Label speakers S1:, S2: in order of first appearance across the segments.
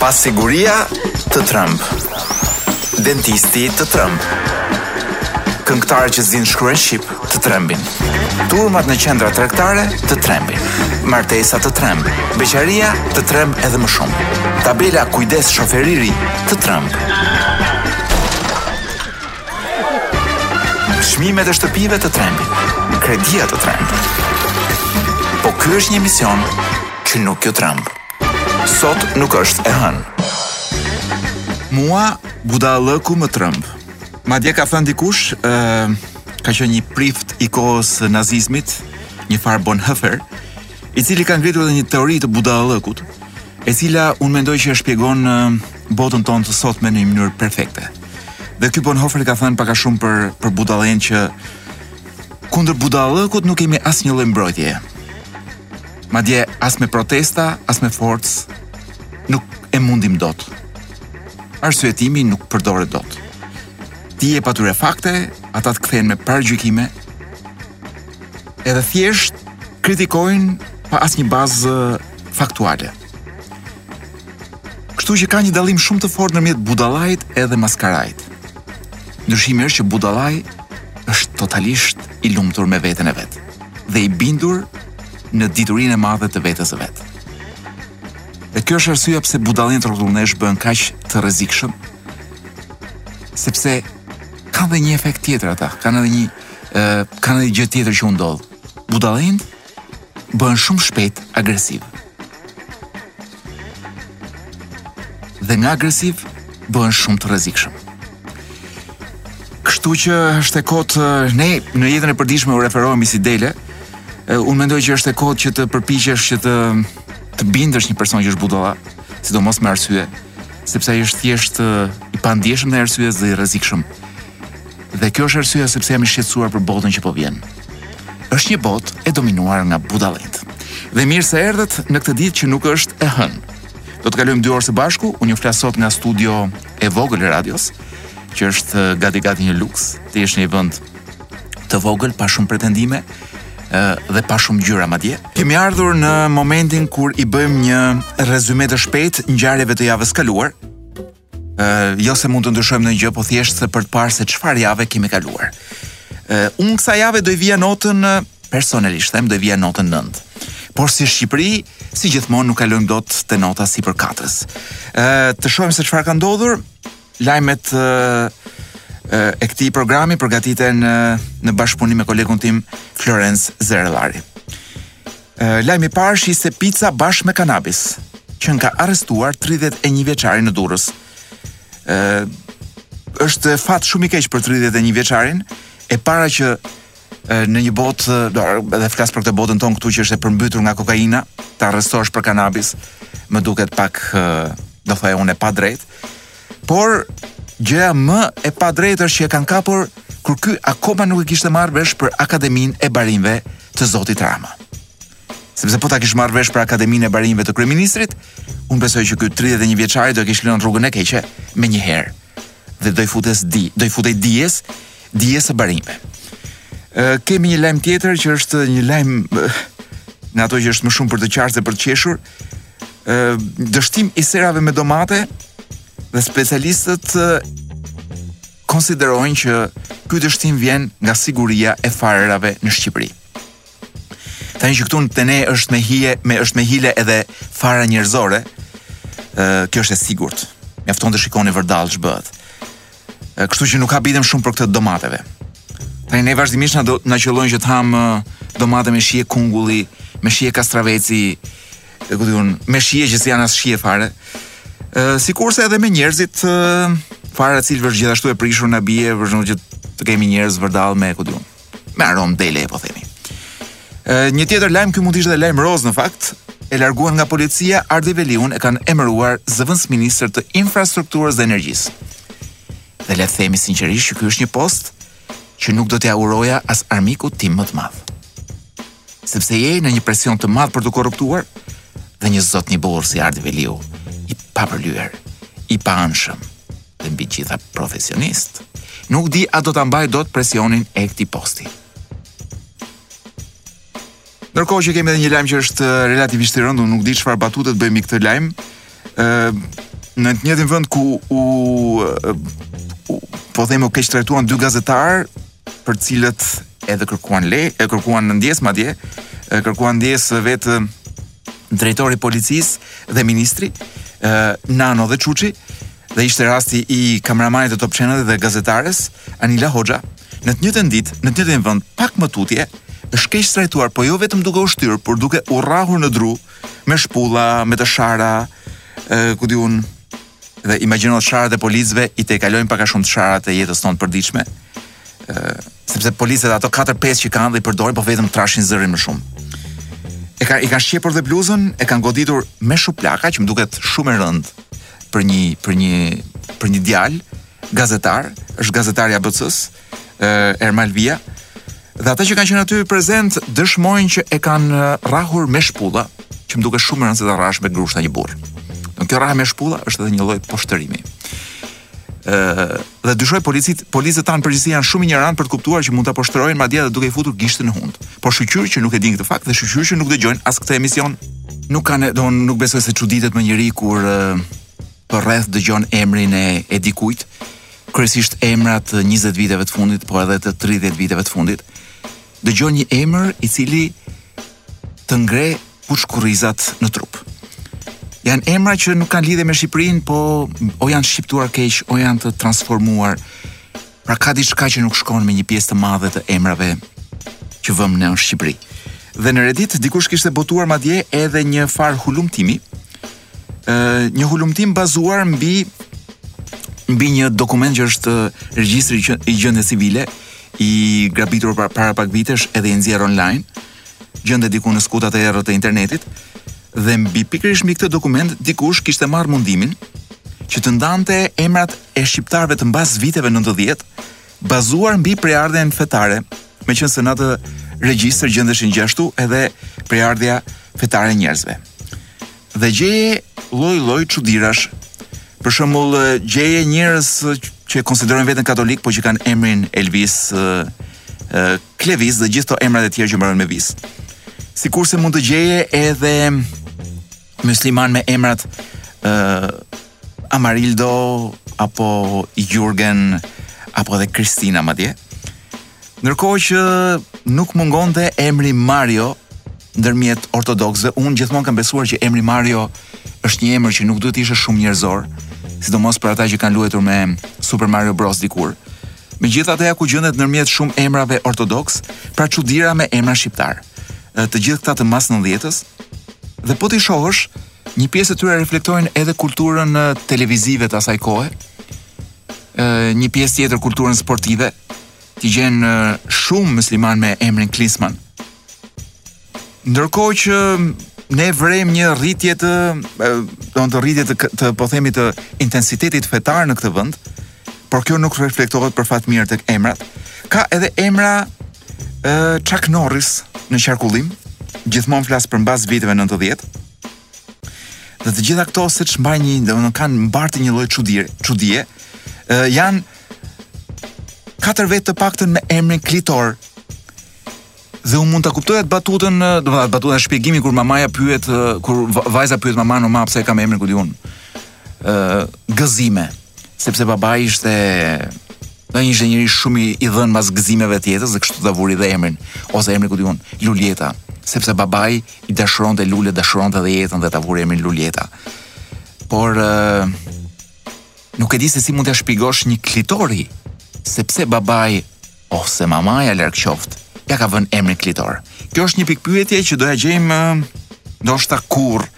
S1: Pasiguria të tremb. Dentisti të tremb. Këngëtarët që s'dinë të shkruajnë shqip të trembin. Turmat në qendra tregtare të trembin. Martesa të tremb. Beqaria të tremb edhe më shumë. Tabela kujdes shofer i ri të tremb. Çmimet e shtëpive të trembin, kredia të tremb. Po ky është një emision që nuk ju tremb. Sot nuk është e hënë.
S2: Mua budallëku më tremb. Madje ka thënë dikush, ë ka qenë një prift i kohës së nazizmit, njëfarë Bonhoeffer, i cili ka ngritur edhe një teori të budallëkut, e cila unë mendoj që e shpjegon botën tonë të sotme në një mënyrë perfekte. Dhe ky Bonhoeffer ka thënë pak a shumë për për budallain që kundër budallëkut nuk kemi asnjë lloj mbrojtje. Madje as me protesta, as me forcë nuk e mundim dot. Arsyetimi nuk përdoret dot. Ti i jep atyre fakte, ata të kthehen me paragjykime. Edhe thjesht kritikojnë pa asnjë bazë faktuale. Kështu që ka një dallim shumë të fortë ndërmjet budallait edhe maskarait. Ndryshimi është që budallai është totalisht i lumtur me veten e vet dhe i bindur në diturinë e madhe të vetes së vet. Dhe kjo është arsyeja pse budallenjtë rrotull nesh bëhen kaq të rrezikshëm. Sepse kanë edhe një efekt tjetër ata, kanë edhe një ë kanë edhe gjë tjetër që u ndodh. Budallenjtë bëhen shumë shpejt agresivë. Dhe nga agresivë bëhen shumë të rrezikshëm. Kështu që është e kotë ne në jetën e përditshme u referohemi si dele. Unë mendoj që është e kotë që të përpiqesh që të të bindësh një person që është budalla, sidomos me arsye, sepse ai është thjesht i pandjeshëm ndaj arsyes dhe i rrezikshëm. Dhe kjo është arsyeja se pse jam i shqetësuar për botën që po vjen. është një botë e dominuar nga budallenjtë. Dhe mirë se erdhët në këtë ditë që nuk është e hënë. Do të kalojmë dy orë së bashku, unë ju flas sot nga studio e vogël e radios, që është gati gati një luks, të jesh në një vend të vogël pa shumë pretendime dhe pa shumë ngjyra madje. Kemi ardhur në momentin kur i bëjmë një rezyme të shpejtë ngjarjeve të javës kaluar, Ë, jo se mund të ndryshojmë ndonjë gjë, po thjesht se për të parë se çfarë jave kemi kaluar. Ë, unë kësaj jave do i vija notën ë, personalisht, them do i vija notën 9. Por si Shqipëri, si gjithmonë nuk kalojmë dot te nota sipër katrës. Ë, të shohim se çfarë ka ndodhur. Lajmet ë, ë, e këtij programi përgatiten ë, në bashkëpunim me kolegun tim Florenc Zerellari. Lajmi i parë shiste pica bashkë me kanabis. Qënka arrestuar 31 vjeçari në Durrës. Ë është fat shumë i keq për 31 vjeçarin, e para që në një botë, do edhe flas për këtë botën tonë këtu që është e përmbytur nga kokaina, të arrestohesh për kanabis, më duket pak do thoja unë e padrejtë. Por gjëja më e padrejtë është që e kanë kapur kur ky akoma nuk e kishte marrë vesh për Akademinë e Barinjve të zotit Rama. Sepse po ta kish marrë vesh për Akademinë e Barinjve të kryeministrit, unë besoj që ky 31 vjeçari do e kish lënë rrugën e keqe menjëherë dhe do i futes di, do i futej dijes Dijes së barinjve. Ë kemi një lajm tjetër që është një lajm në ato që është më shumë për të qarë se për të qeshur. Ë dështim i serave me domate dhe specialistët konsiderojnë që ky dështim vjen nga siguria e farërave në Shqipëri. Tani që këtu në te ne është me hije, me është me hile edhe fara njerëzore, kjo është e sigurt. Mjafton të shikoni vërdall ç'bëhet. Kështu që nuk habitem shumë për këtë të domateve. Tani ne vazhdimisht na do na qellojnë që të hamë domate me shije kungulli, me shije kastraveci, e ku di unë, me shije që s'janë as shije fare. Ë sikurse edhe me njerëzit fara e cilëve është gjithashtu e prishur na bie për shkak që të kemi njerëz vërdallë me ku di unë. me aromë deleje po themi. Ë një tjetër lajm ky mund të ishte lajm rozë në fakt, e larguan nga policia Ardi Veliun e kanë emëruar zëvendësministër të infrastrukturës dhe energjisë. Dhe le të themi sinqerisht që ky është një post që nuk do t'ia uroja as armikut tim më të madh. Sepse je në një presion të madh për t'u korruptuar dhe një zotni burrë si Ardi Veliu, i papërlyer, i paanshëm, dhe mbi të gjitha profesionist. Nuk di a do ta mbajë dot presionin e këtij posti. Ndërkohë që kemi edhe një lajm që është relativisht i rëndë, nuk di çfarë batute t'i bëjmë këtë lajm. ë në të njëjtin vend ku u, u po themi u keqtrajtuan dy gazetarë për të cilët edhe kërkuan le, e kërkuan ndjesë madje, e kërkuan ndjesë vetë drejtori i policisë dhe ministri Nano dhe Çuçi dhe ishte rasti i kameramanit të Top Channel dhe gazetares Anila Hoxha në të njëjtën ditë, në të njëjtin vend pak më tutje është keqtrajtuar, po jo vetëm duke u shtyrë, por duke u rrahur me dru me shpulla, me të shara, ku di unë dhe imagjino të sharat e policëve i tejkalojnë pak a shumë të sharat e jetës tonë të përditshme. ë sepse policët ato 4-5 që kanë dhe i përdorin po vetëm trashin zërin më shumë. E ka i kanë shqepur dhe bluzën, e kanë goditur me shuplaka që më duket shumë e rëndë për një për një për një djalë gazetar, është gazetari i ABC-së, eh, Ermal Via. Dhe ata që kanë qenë aty prezent dëshmojnë që e kanë eh, rrahur me shpulla, që më duket shumë e rëndë se ta rrahësh me grushta një burrë. Në, kjo rrahje me shpulla është edhe një lloj poshtërimi. Ë eh, dhe dyshoj policit, policët tanë në përgjithësi janë shumë injorantë për të kuptuar që mund ta poshtërojnë madje edhe duke i futur gishtin në hund. Por shyqyr që nuk e dinë këtë fakt dhe shyqyr që nuk dëgjojnë as këtë emision, nuk kanë do nuk besoj se çuditet më njeri kur uh, për rreth dëgjon emrin e e dikujt kryesisht emra të 20 viteve të fundit, po edhe të 30 viteve të fundit, dëgjon një emër i cili të ngre puçkurrizat në trup. Janë emra që nuk kanë lidhje me Shqipërinë, po o janë të shqiptuar keq, o janë të transformuar. Pra ka diçka që nuk shkon me një pjesë të madhe të emrave që vëmë në Shqipëri. Dhe në Reddit dikush kishte botuar madje edhe një farë hulumtimi, Ë një hulumtim bazuar mbi mbi një dokument që është regjistri i gjendjes civile i grabitur para, para pak vitesh edhe i nxjerrë online, gjendet diku në skutat e errët të internetit dhe mbi pikërisht mbi këtë dokument dikush kishte marrë mundimin që të ndante emrat e shqiptarëve të mbas viteve 90 bazuar mbi prejardhjen fetare, meqenëse në atë regjistër gjendeshin gjithashtu edhe prejardhja fetare e njerëzve. Dhe gjeje lloj-lloj çudirash. Për shembull, gjeje njerëz që konsiderojnë veten katolikë, por që kanë emrin Elvis, Klevis dhe gjithë ato emrat e tjerë që mbarojnë me vis. Sikurse mund të gjeje edhe myslimanë me emrat uh, Amarildo apo Jurgen apo edhe Kristina madje. Ndërkohë që nuk mungonte emri Mario ndërmjet ortodoksëve, unë gjithmonë kam besuar që emri Mario është një emër që nuk duhet të ishte shumë njerëzor, sidomos për ata që kanë luajtur me Super Mario Bros dikur. Megjithatë ja ku gjendet ndërmjet shumë emrave ortodoksë, pra çudira me emra shqiptarë. Të gjithë këta të mbas 90-s Dhe po t'i shohësh, një pjesë e tyre reflektojnë edhe kulturën televizive të asaj kohe, një pjesë tjetër kulturën sportive, ti gjen shumë myslimanë me emrin Klinsman. Ndërkohë që ne vërejmë një rritje të do të thotë rritje të, të po themi të intensitetit fetar në këtë vend, por kjo nuk reflektohet për fat mirë tek emrat. Ka edhe emra ë uh, Chuck Norris në qarkullim, gjithmonë flas për mbas viteve 90. Dhe të gjitha këto seç mbajnë një, domethënë kanë mbartur një lloj çudie, çudie. ë uh, janë katër vetë të paktën me emrin Klitor. Dhe unë mund ta kuptoj atë batutën, do të thotë batutën e shpjegimit kur mamaja pyet, kur vajza pyet mamanë, "Mama, pse e kam emrin ku diun?" ë gëzime, sepse babai ishte do një ishte njeri shumë i, i dhënë pas gëzimeve të jetës dhe kështu ta vuri dhe emrin, ose emrin ku di unë, Luljeta, sepse babai i dashuronte lulet, dashuronte dhe jetën dhe ta vuri emrin Luljeta. Por ë nuk e di se si mund t'ia shpjegosh një klitori sepse babai Ose mamaja larg qoftë, ia ka vënë emrin Klitor. Kjo është një pikëpyetje që s'do ia gjejmë ndoshta kurrë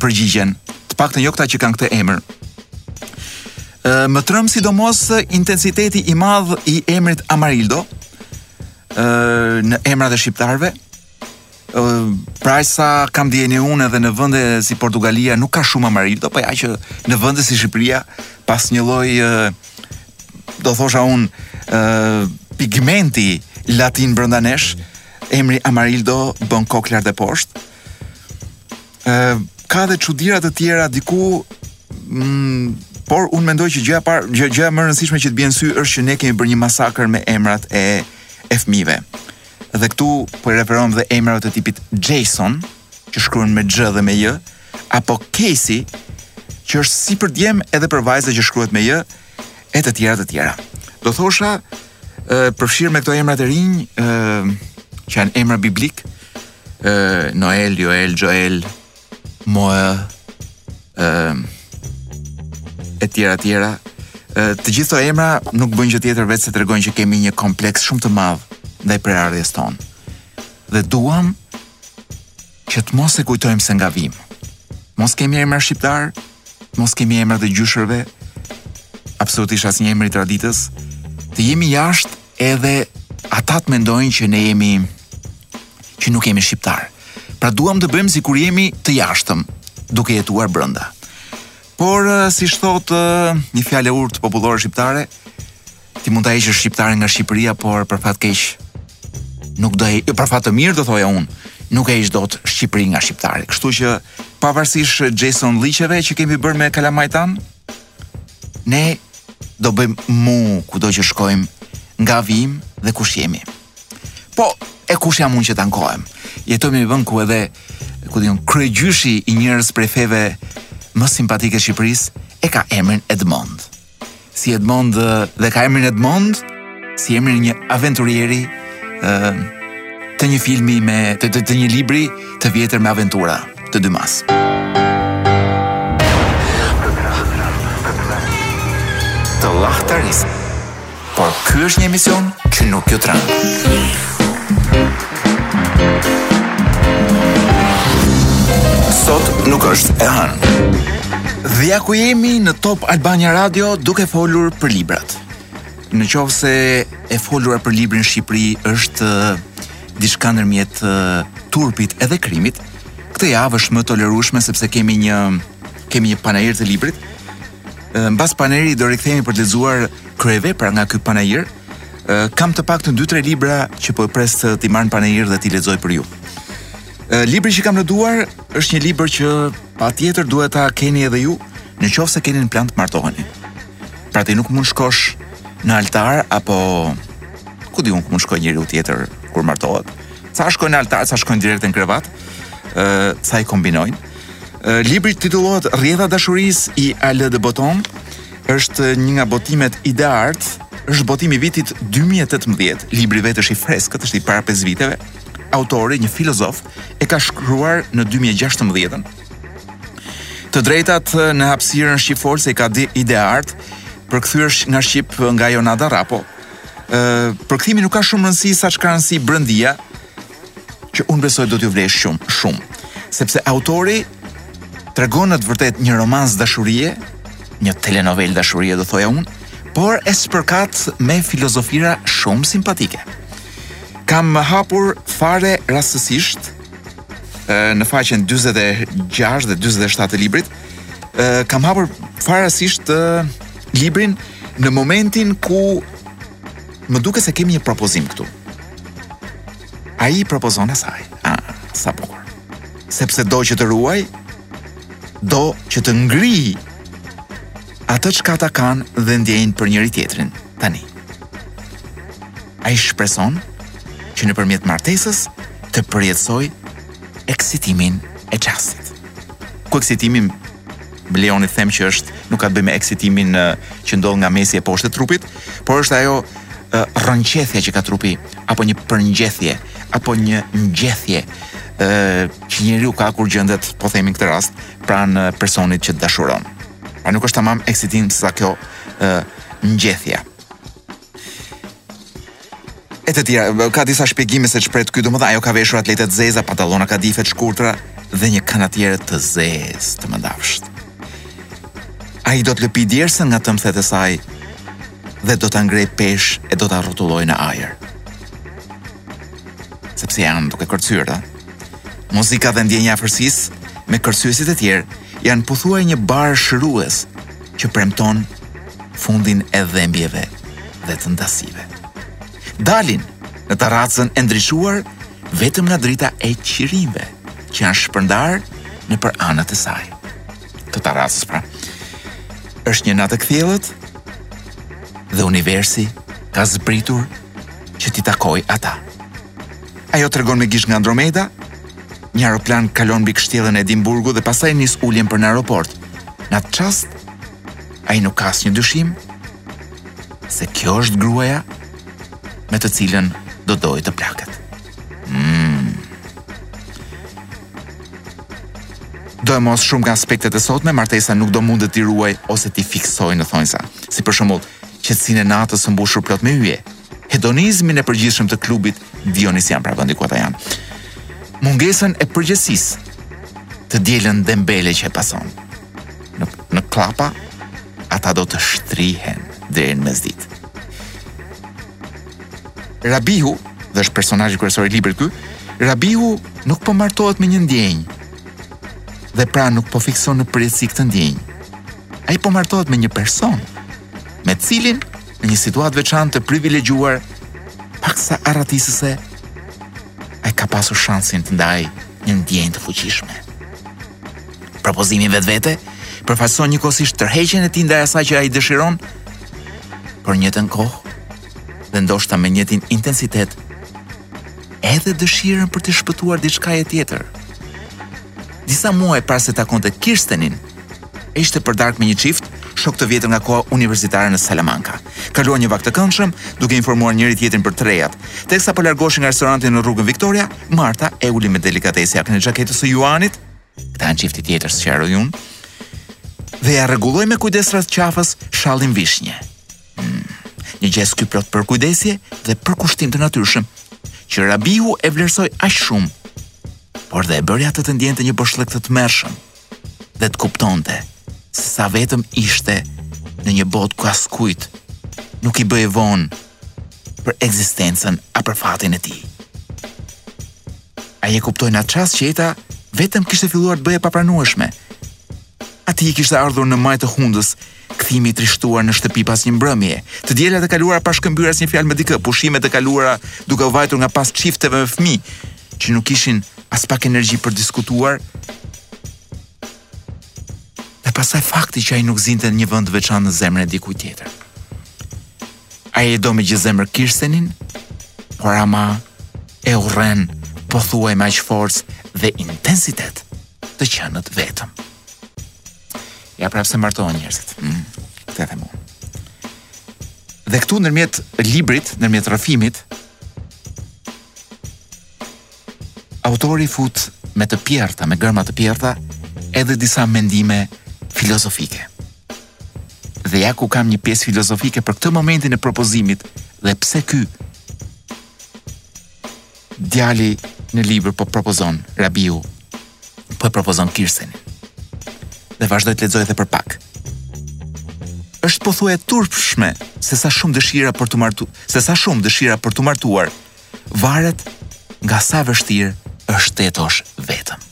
S2: përgjigjen. Të paktën jo këta që kanë këtë emër. Më tremb sidomos intensiteti i madh i emrit Amarildo në emrat e shqiptarëve, për aq sa kam dijeni unë edhe në vende si Portugalia nuk ka shumë Amarildo, po ja që në vende si Shqipëria pas një lloj, do thosha unë, pigmenti latin brenda nesh, emri Amarildo bën kokë lart e poshtë. Ka dhe çudira të tjera diku, mm, por unë mendoj që gjëja, parë, gjë, gjëja më e rëndësishme që të bie në sy është që ne kemi bërë një masakër me emrat e, e fëmijëve. dhe këtu po i referohem dhe emrave të tipit Xheson, që shkruhen me Xh dhe me J, apo Kejsi, që është si për djem edhe për vajza që shkruhet me J, e të tjera të tjera. Do thosha, e, përfshirë me këto emrat e rinj, e, që janë emra biblikë, e, Noel, Joel, Xhoel, Moja ë ehm, e tjera tjera. Të gjithë këto emra nuk bëjnë gjë tjetër veçse tregojnë që kemi një kompleks shumë të madh ndaj prejardhjes tonë. Dhe duam që të mos e kujtojmë se nga vijmë. T'mos kemi emra shqiptarë, t'mos kemi emrat e gjyshërve, absolutisht asnjë emër i traditës, të jemi jashtë Edhe ata të mendojnë që ne jemi që nuk jemi shqiptarë. Pra duam të bëjmë sikur jemi të jashtëm, duke jetuar brenda. Por eh, siç thotë eh, një fjalë e urtë popullore shqiptare, ti mund ta heqësh shqiptarin nga Shqipëria, por për fat keq nuk do e për fat të mirë do thoja unë, nuk e heq dot Shqipërinë nga shqiptari. Kështu që pavarësisht Xheson lliçeve që kemi bërë me kalamajtë tanë, Ne do bëjmë mu kudo që shkojmë nga vijmë dhe kush jemi. Po, e kush jam unë që t'ankohem. Jetojmë në një vënd ku edhe, ku di unë, kryegjyshi i njërës prej feve më simpatike të Shqipërisë e ka emrin Edmond. Si Edmond dhe ka emrin Edmond, si emri i një aventurieri të një filmi me, të, të, të një libri të vjetër me aventura. të Dymas. Të llahtarisë. Por ky është një emision që nuk ju tran. Sot nuk është e hënë. Dhe ja ku jemi në Top Albania Radio duke folur për librat. Në qoftë se e folura për librin në Shqipëri është diçka ndërmjet turpit edhe krimit, këtë javë është më tolerueshme sepse kemi një kemi një panair të librit. Mbas panairit do rikthehemi për të lexuar kryevepra nga ky panair. Kam të paktën 2-3 libra që po e pres të t'i marr në panair dhe t'i lexoj për ju. Libri që kam në duar është një libër që patjetër duhet ta keni edhe ju në qoftë se keni në plan të martoheni. Pra ti nuk mund të shkosh në altar apo ku di unë ku mund të shkojë njeriu tjetër kur martohet. Sa shkojnë në altar, sa shkojnë direkt në krevat, ë uh, sa i kombinojnë. Uh, libri titullohet Rrjedha e dashurisë i Alain de Botton, është një nga botimet e IDEART, është botim i vitit 2018, libri vetë është i freskët, është i para 5 viteve, autori, një filozof, e ka shkruar në 2016-ën. Të drejtat në hapësirën shqipfolse i ka IDEART, përkthyer në shqip nga Jonada Rapo, Ëh, përkthimi nuk ka shumë rëndësi sa ç'ka rëndësi brëndia që unë besoj do t'ju vlejë shumë, shumë. Sepse autori tregon në të vërtetë një romancë dashurie, një telenovelë dashurie do thoja unë, por e spërkat me filozofira shumë simpatike. Kam hapur fare rastësisht në faqen 46 dhe 47 të librit, kam hapur fare rastësisht librin në momentin ku më duket se kemi një propozim këtu. Ai i propozon asaj. A, sa bukur. Sepse do që të ruajë, do që të ngrijë atë çka ata kanë dhe ndjejnë për njëri-tjetrin, tani. Ai shpreson që nëpërmjet martesës të përjetësojë eksitimin e çastit. Ku eksitimin Lejoni t'them që është nuk ka të bëjë me eksitimin që ndodh nga mesi e poshtë e trupit, por është ajo rrënqethja që ka trupi apo një përngjethje apo një ngjethje ë që njeriu ka kur gjendet, po themi në këtë rast, pranë personit që dashuron. A nuk është tamam eksitim sesa kjo ë ngjethja? e të tjera, ka disa shpjegime se ç'pret ky, domethënë ajo ka veshur atlete të zeza, pantallona kadife të shkurtra dhe një kanatiere të zezë të mëndafshtë. Ai do të lëpijë djersën nga tëmthet e saj dhe do ta ngrejë pesh e do ta rrotullojë në ajër. Sepse janë duke kërcyer, a? Muzika dhe ndjenja e afërsisë me kërcyesit e tjerë janë pothuaj një bar shërues që premton fundin e dhembjeve dhe të ndasive. Dalin në tarracën e ndriçuar vetëm nga drita e qirinjve që janë shpërndarë nëpër anët e saj. Të tarracës pra. është një natë e kthjellët dhe universi ka zbritur që t'i takojë ata. Ajo tregon me gisht nga Andromeda, Një aeroplan kalon mbi kështjellën e Edimburgut dhe pastaj nis uljen për në aeroport. Në atë çast, ai nuk ka asnjë dyshim se kjo është gruaja me të cilën do dojë të plaket. Mm. Doemos shumë nga aspektet e sotme, martesa nuk do mundte t'i ruajë ose t'i fiksojë në thonjësa. Si për shembull, qetësinë e natës së mbushur plot me yje, hedonizmin e përgjithshëm të klubit dionisian pra vendi ku ata janë. Mungesën e përgjegjësisë të dielën dembele që e pason. Në në kllapa ata do të shtrihen deri në mesditë. Rabihu, dhe është personazhi kryesor i librit ky, Rabihu nuk po martohet me një ndjenjë. Dhe pra nuk po fikson në përjetësi këtë ndjenjë. Ai po martohet me një person me të cilin në një situatë të veçantë të privilegjuar, paksa arratisëse, ai ka pasur shansin të ndajë një ndjenjë të fuqishme. Propozimi në vetvete përfaqëson njëkohësisht tërheqjen e tij ndaj asaj që ai dëshiron, por në të njëjtën kohë dhe ndoshta me të njëjtin intensitet edhe dëshirën për t'i shpëtuar diçkaje tjetër. Disa muaj para se ta takonte Kirstenin, Ishte për darkë me një çift, shokë të vjetër nga koha universitare në Salamanca. Kaluan një vakt të këndshëm, duke informuar njëri-tjetrin për të rejat. Teksa po largoheshin nga restoranti në rrugën Victoria, Marta e uli me delikatesë jakën e xhaketës së Juanit, këta janë çifti tjetër sqaroj unë, dhe ia rregulloi me kujdes rreth qafës shallin vishnje. Hmm, një gjest ky plot përkujdesje dhe përkushtim të natyrshëm, që Rabihu e vlerësoi aq shumë, por dhe e bëri atë të ndjente një boshllëk të tmerrshëm. dhe të kuptonte se sa vetëm ishte në një botë ku askujt nuk i bëhej vonë për ekzistencën a për fatin e tij. Ai e kuptoi në atë çast që jeta vetëm kishte filluar të bëhej e papranueshme. Atij i kishte ardhur në majë të hundës Kthimi i trishtuar në shtëpi pas një mbrëmjeje, të dielat e kaluara pa shkëmbyer asnjë fjalë me dikë, pushimet e kaluara duke u vërtitur nga pas çifteve me fëmijë, që nuk kishin aspak energji për diskutuar. Dhe pastaj fakti që ai nuk zinte një vend të veçantë në zemrën e dikujt tjetër. Ai e do me gjithë zemër Kirstenin, por ama e urren pothuaj me aq forcë dhe intensitet të qenët vetëm. Ja pra pse martohen njerëzit. Mm, këtë e them unë. Dhe këtu ndërmjet librit, ndërmjet rrëfimit, autori fut me të pjerrëta, me gërma të pjerrëta, edhe disa mendime filozofike. Dhe ja ku kam një pjesë filozofike për këtë momentin e propozimit dhe pse ky Djali në libër po propozon Rabiu. Po i propozon Kirstenit. Dhe vazhdoj të lexoj edhe për pak. Është pothuaj e turpshme se sa shumë dëshira për t'u martuar, se sa shumë dëshira për t'u martuar varet nga sa e vështirë është të jetosh vetëm.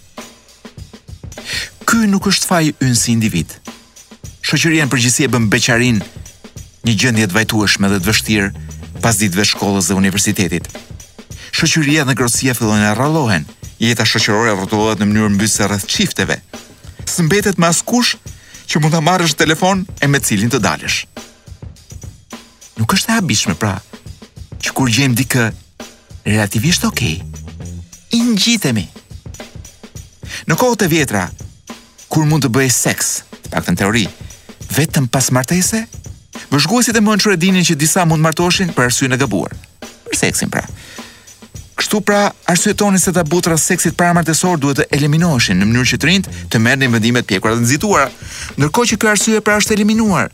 S2: Ky nuk është faji ynë si individ. Shoqëria në përgjithësi e bën beqarinë një gjendje të vajtueshme dhe të vështirë pas ditëve të shkollës dhe universitetit. Shoqëria dhe ngrohtësia fillojnë të rrallohen. Jeta shoqërore rrotullohet në mënyrë mbytëse rreth çifteve. S'mbetet më askush që mund ta marrësh në telefon e me cilin të dalësh. Nuk është e habitshme pra që kur gjejmë dikë relativisht ok, i ngjitemi. Në kohët e vjetra, kur mund të bëje seks, paktën në teori, vetëm pas martese, vëzhguesit e mençur e dinin që disa mund të martoheshin për arsyen e gabuar. Për seksin, pra. Kështu pra, arsyetonin se tabutë e seksit paramartesor duhet të eliminoheshin në mënyrë që të rinjtë të merrnin vendime të pjekura e jo të nxituara, ndërkohë që kjo arsye pra është eliminuar,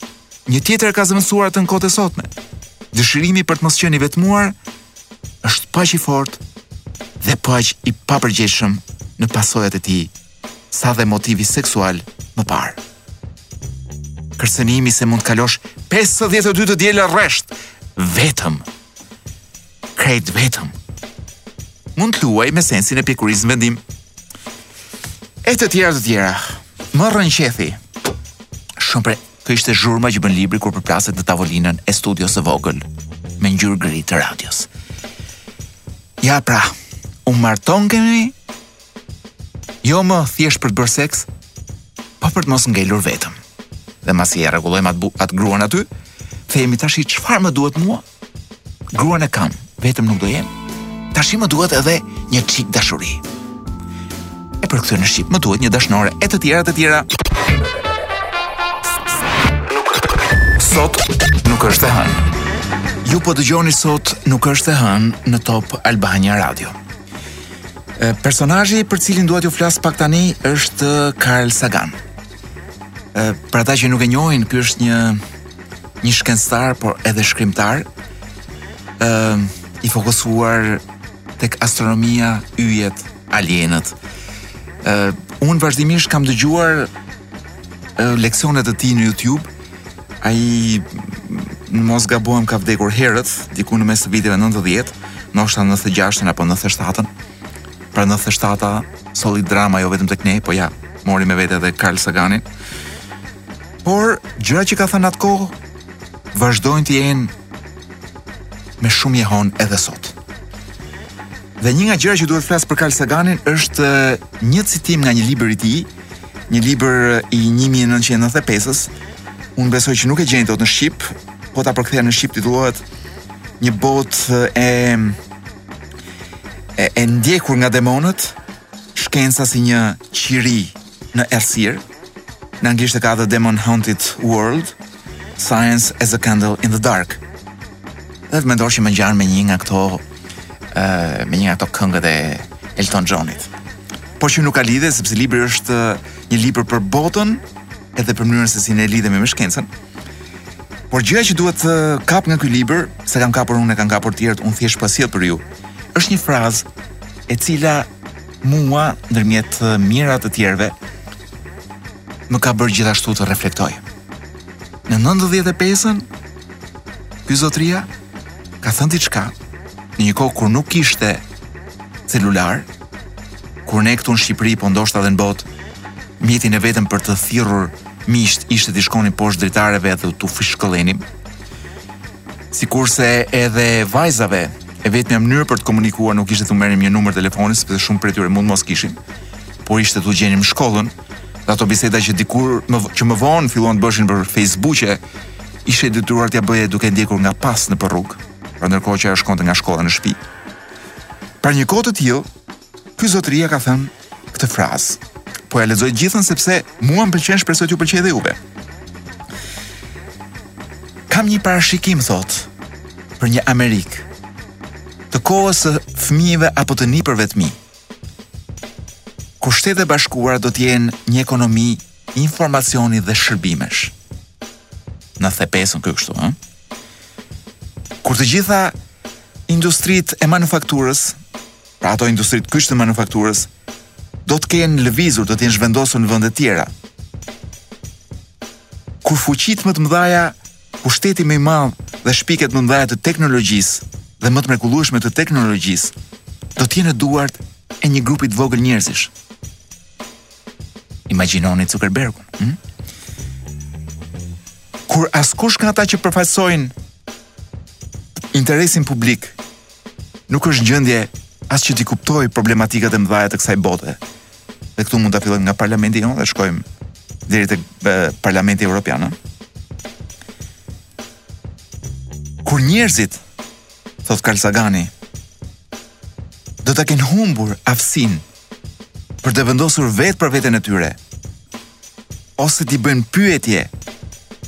S2: Një tjetër e ka zëvendësuar atë në kohët e sotme. Dëshirimi për të mos qenë i vetmuar është po aq i fortë dhe po aq i papërgjegjshëm në pasojat e tij, sa dhe motivi seksual më parë. Kërcënimi se mund të kalosh 52 të diela rresht vetëm Krejt vetëm. Mund të luaj me sensin e pjekurisë në vendim. E të tjera të tjera. Më rrënqethi. Shumë pre... Kjo ishte zhurma që bën libri kur përplaset në tavolinën e studios së vogël me ngjyrë gri të radios. Ja pra, u martokemi jo më thjesht për të bërë seks, po për të mos ngelur vetëm. Dhe masi e rregullojmë atë atë gruan aty, themi tashi çfarë më duhet mua? Gruan e kam, vetëm nuk do jem. Tashi më duhet edhe një çik dashuri. E përkthyer në shqip më duhet një dashnore e të tjera të tjera.
S1: Sot nuk është e hënë.
S2: Ju po dëgjoni sot nuk është e hënë në Top Albania Radio. Personazhi për cilin dua t'ju flas pak tani është Karl Sagan. për ata që nuk e njohin, ky është një një shkencëtar, por edhe shkrimtar, ë i fokusuar tek astronomia, yjet, alienët. ë Unë vazhdimisht kam dëgjuar leksione të tij në YouTube. Ai në mos gabohem ka vdekur herët, diku në mes të viteve 90, ndoshta në 96-ën apo 97-ën. Pra 97-a, solli drama jo vetëm tek ne, po ja, mori me vete edhe Carl Saganin. Por gjëra që ka thënë atë kohë vazhdojnë të jenë me shumë jehonë edhe sot. Dhe një nga gjërat që dua t'ju flas për Carl Saganin është një citim nga një libër i tij, një libër i 1995-s. Unë besoj që nuk e gjeni dot në shqip, po ta përkthejmë në shqip titullohet Një botë e e, e ndjekur nga demonët, shkenca si një qiri në errësirë. Në anglisht e ka The Demon Haunted World, Science as a Candle in the Dark. Dhe të mendosh që më ngjan me një nga këto ë me një nga këto këngët e Elton Johnit. Por që nuk ka lidhje sepse libri është një libër për botën, edhe për mënyrën se si ne lidhemi me shkencën. Por gjëja që dua të kap nga ky libër, s'e kam kapur unë, e kanë kapur të tjerët, unë thjesht po e sjell për ju. Është një frazë e cila mua ndërmjet mijëra të tjerëve më ka bërë gjithashtu të reflektoj. Në 95-ën ky zotria ka thënë diçka në një kohë kur nuk kishte celular, kur ne këtu në Shqipëri, po ndoshta dhe në botë, mjetin e vetëm për të thirrur miqt ishte të shkonin poshtë dritareve dhe të fishkëllenim. Sikurse edhe vajzave, e vetmja mënyrë për të komunikuar nuk ishte të merrim një numër telefoni sepse shumë prej tyre mund mos kishin, por ishte të gjenim shkollën. Dhe ato biseda që dikur më, që më vonë filluan të bëshin për Facebooke, ishe i detyruar t'ia bëje duke ndjekur nga pas në rrugë, pra ndërkohë që ajo shkonte nga shkolla në shtëpi. Pra në një kohë të tillë, Ky zotëria ka thënë këtë frazë. Po jua lexoj gjithën sepse mua më pëlqen shpresoj t'ju pëlqejë dhe juve. Kam një parashikim thot për një Amerikë të kohës së fëmijëve apo të nipërve të mi. Kur Shtetet e Bashkuara do të jenë një ekonomi informacioni dhe shërbimesh. 95-ën kjo kështu, ha? Kur të gjitha industrit e manufakturës, pra ato industrit kyçe të manufakturës, do të kenë lëvizur, do të jenë zhvendosur në vënde të tjera. Kur fuqit më të mëdhaja, pushteti më i madhë dhe shpikjet më të mëdhaja të teknologjisë dhe më të mrekullueshme të teknologjisë, do të jenë në duart e një grupi të vogël njerëzish. Imagjinoni Zuckerbergun, hm? Kur askush nga ata që përfaqësojnë interesin publik nuk është në gjendje as që t'i kuptoj problematikat e mëdha të kësaj bote. Dhe këtu mund ta fillojmë nga parlamenti jonë dhe shkojmë deri te parlamenti evropian. Kur njerëzit thot Carl Sagani do ta kenë humbur aftësinë për të vendosur vetë për veten e tyre ose t'i bëjnë pyetje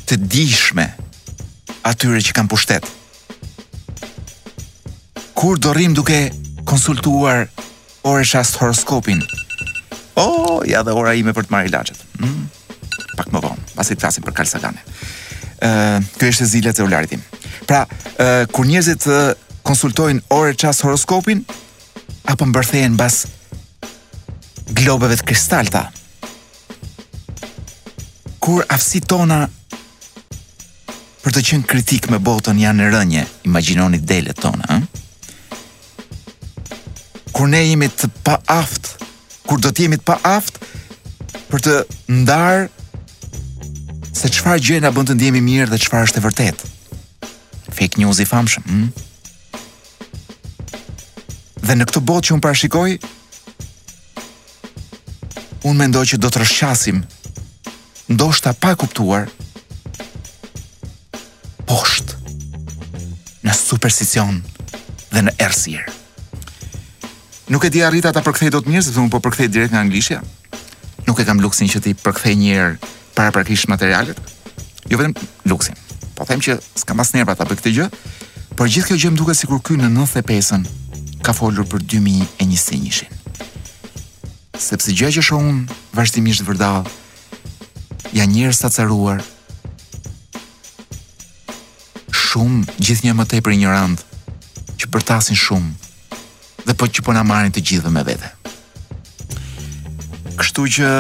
S2: të dishme atyre që kanë pushtet. Kur do rrim duke konsultuar orë e çast horoskopin? O, oh, ja dhe ora ime për të marrë ilaçet. Mm, pak më vonë, pasi të flasim për Carl Saganin. Ë, uh, kjo është zila e celularit tim. Pra, uh, kur njerëzit uh, konsultojnë orë e çast horoskopin, apo mbërthehen mbas globeve të kristalta. Kur aftësitë tona për të qenë kritik me botën janë në rënje, imagjinoni delet tona, ha? Kur ne jemi të paaftë, kur do të jemi të paaftë për të ndarë se çfarë gjë na bën të ndihemi mirë dhe çfarë është e vërtetë. Fake news i famshëm, hm? Dhe në këtë botë që unë parashikoj, unë mendoj që do të rrëshqasim, ndoshta pa e kuptuar, poshtë, në supersticion dhe në errësirë. Nuk e di arrita ta përkthej dot mirë, sepse unë po përkthej direkt nga anglishja. Nuk e kam luksin që t'i përkthej një herë paraprakisht materialet, jo vetëm luksin. Po them që s'kam as nerva ta bëj këtë gjë, por gjithë kjo gjë më duket sikur ky në 95-ën ka folur për 2021-shin. Sepse gjëja që shoh unë vazhdimisht vërdall janë njerëz të acaruar, shumë gjithnjë më tepër injorantë që përtasin shumë dhe po që po na marrin të gjithëve me vete. Kështu që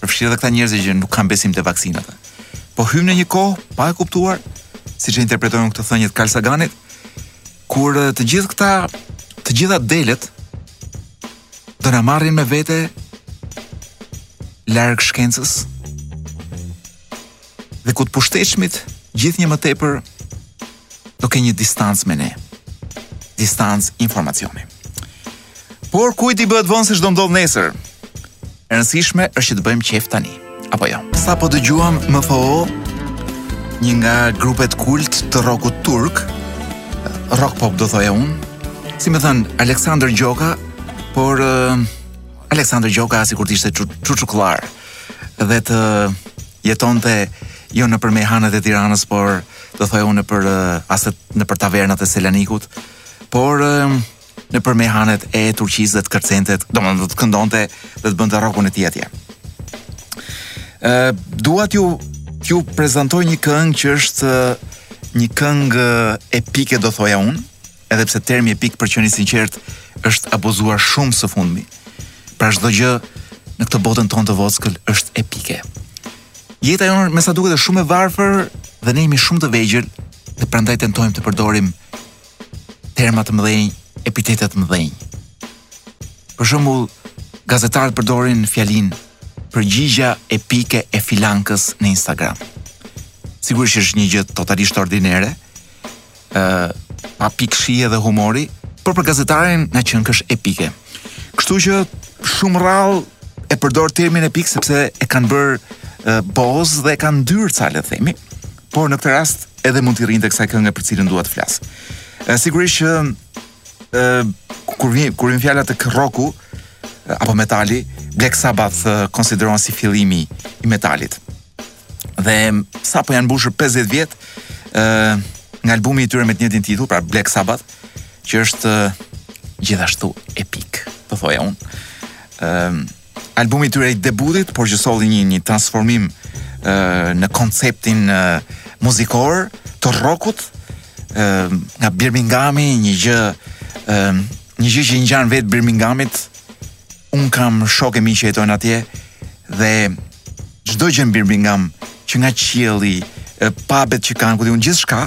S2: përfshirë edhe këta njerëz që nuk kanë besim te vaksinat. Po hyjmë në një kohë pa e kuptuar siç e interpretoj këtë thënie të Carl Saganit, kur të gjithë këta, të gjitha delet do na marrin me vete larg shkencës, Dhe ku të pushtetshmit, gjithnjë më tepër, do kenë distancë me ne. Distancë informacioni. Por kujt i bëhet vonë se ç'do ndodhë nesër. E rëndësishme është që të bëjmë qejf tani, apo jo. Ja. Sapo dëgjuam MFÖ, një nga grupet kult të rockut turk, rock pop do thoja unë, si me thënë Aleksandër Gjoka, por uh, Aleksandër Gjoka sikur të ishte çuçukllar. dhe të jetonte jo nëpër mejhanet e Tiranës, por do thoja unë për as nëpër tavernat e Selanikut, por nëpër mejhanet e Turqisë dhe të kërcente, domethënë të këndonte dhe të bënte rokun e tij atje. Dua t'ju t'ju prezantoj një këngë që është një këngë epike do thoja unë, Edhe pse termi epik për të qenë i sinqertë është abuzuar shumë së fundmi. Pra çdo gjë në këtë botën tonë të vockël është epike. Jeta jonë me sa duket është shumë e varfër dhe ne jemi shumë të vegjël dhe prandaj tentojmë të përdorim terma të mëdhenj, epitete të mëdhenj. Për shembull, gazetarët përdorin fjalinë përgjigja epike e filankës në Instagram. Sigurisht është një gjë totalisht ordinere, ë pa pikë shije dhe humori, por për gazetarin na qenkësh epike. Kështu që shumë rrallë e përdor termin epik sepse e kanë bërë bozë dhe e kanë ndyrë ca le të themi, por në këtë rast edhe mund t'i rrinte kësaj kënge për cilën dua të flas. Ë sigurisht që ë kur vjen kur vjen fjala tek rroku apo metali, Black Sabbath konsiderohen si fillimi i metalit. dhe sapo janë mbushur 50 vjet ë uh, nga albumi i tyre me të njëjtin titull, pra Black Sabbath, që është uh, gjithashtu epik, do thoja unë. ë uh, albumi i tyre i debutit, por që solli një një transformim ë uh, në konceptin uh, muzikor të rockut ë uh, nga Birminghami, një gjë ë uh, një gjë që i ngjan vetë Birminghamit Unë kam shokë e miq që jetojnë atje dhe çdo gjë në Birmingham, që nga qielli, pabet që kanë, ku diun gjithçka,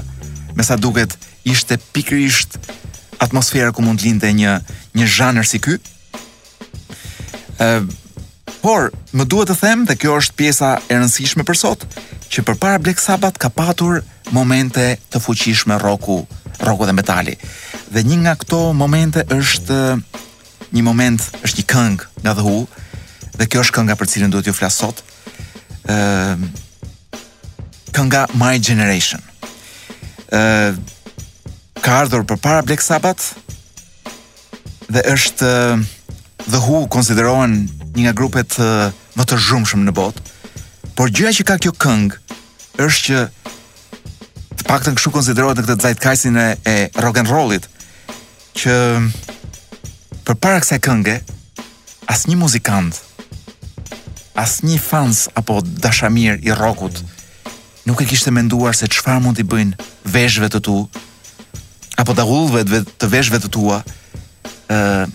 S2: me sa duket ishte pikërisht atmosfera ku mund të lindte një një zhanër si ky. Ë por më duhet të them dhe kjo është pjesa e rëndësishme për sot, që përpara Black Sabbath ka patur momente të fuqishme rroku, rroku dhe metali. Dhe një nga këto momente është Një moment është një këngë nga The Who dhe kjo është kënga për të cilën duhet t'ju flas sot. Ë ehm, kënga My Generation. Ë ehm, ka ardhur përpara Black Sabbath dhe është ehm, The Who konsiderohen një nga grupet më të zhurmshëm në botë. Por gjëja që ka kjo këngë është që të paktën kështu konsiderohet në këtë zeitgeistin e, e rock and rollit. që përpara kësaj kënge, asnjë muzikant, asnjë fans apo dashamirë i rokut, nuk e kishte menduar se çfarë mund t'i bëjnë veshve të tu, apo daulleve të veshve të tua, uh,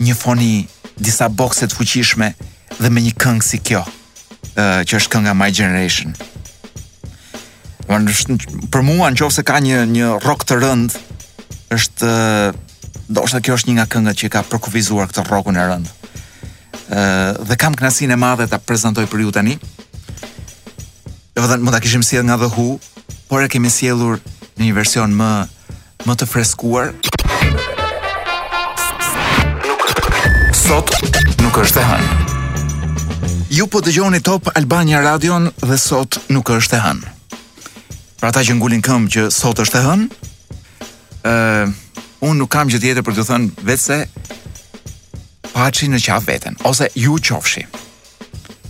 S2: një foni disa bokse të fuqishme dhe me një këngë si kjo, uh, që është kënga My Generation. Domethënë për mua në qoftë se ka një një rock të rëndë është ndoshta kjo është një nga këngët që ka përkufizuar këtë rockun e rëndë. Ë dhe kam kënaqësinë e madhe ta prezantoj për ju tani. Domethënë mund ta kishim sjellë nga The Who, por e kemi sjellur në një version më Më të freskuar Sot nuk është e hënë Ju po dëgjoni Top Albania Radion dhe sot nuk është e hënë Për ata që ngulin këmbë që sot është e hënë uh, Unë nuk kam gjë tjetër për të thënë Vetëm se paçi në qafë veten Ose ju qofshi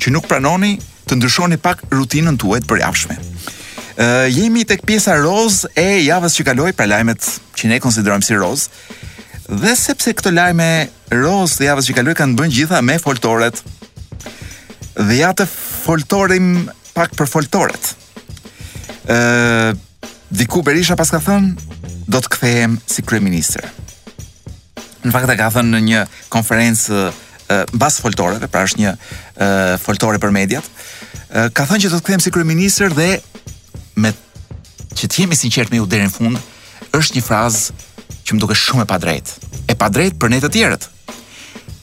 S2: që nuk pranoni të ndryshoni pak rutinën tuaj të përjavshme. Ë uh, jemi tek pjesa rozë e javës që kaloi pra lajmet që ne konsiderojmë si rozë. Dhe sepse këto lajme rozë të javës që kaloi kanë të bëjnë gjitha me foltoret. Dhe ja të foltorim pak për foltoret. Ë uh, diku Berisha paska thënë do të kthehem si kryeministër. Në fakt e ka thënë në një konferencë mbas foltoreve, pra është një uh, foltore për mediat. Uh, ka thënë që do të kthehem si kryeministër dhe me që të jemi sinqert me ju deri në fund, është një frazë që më duket shumë e padrejtë. E padrejtë për ne të tjerët.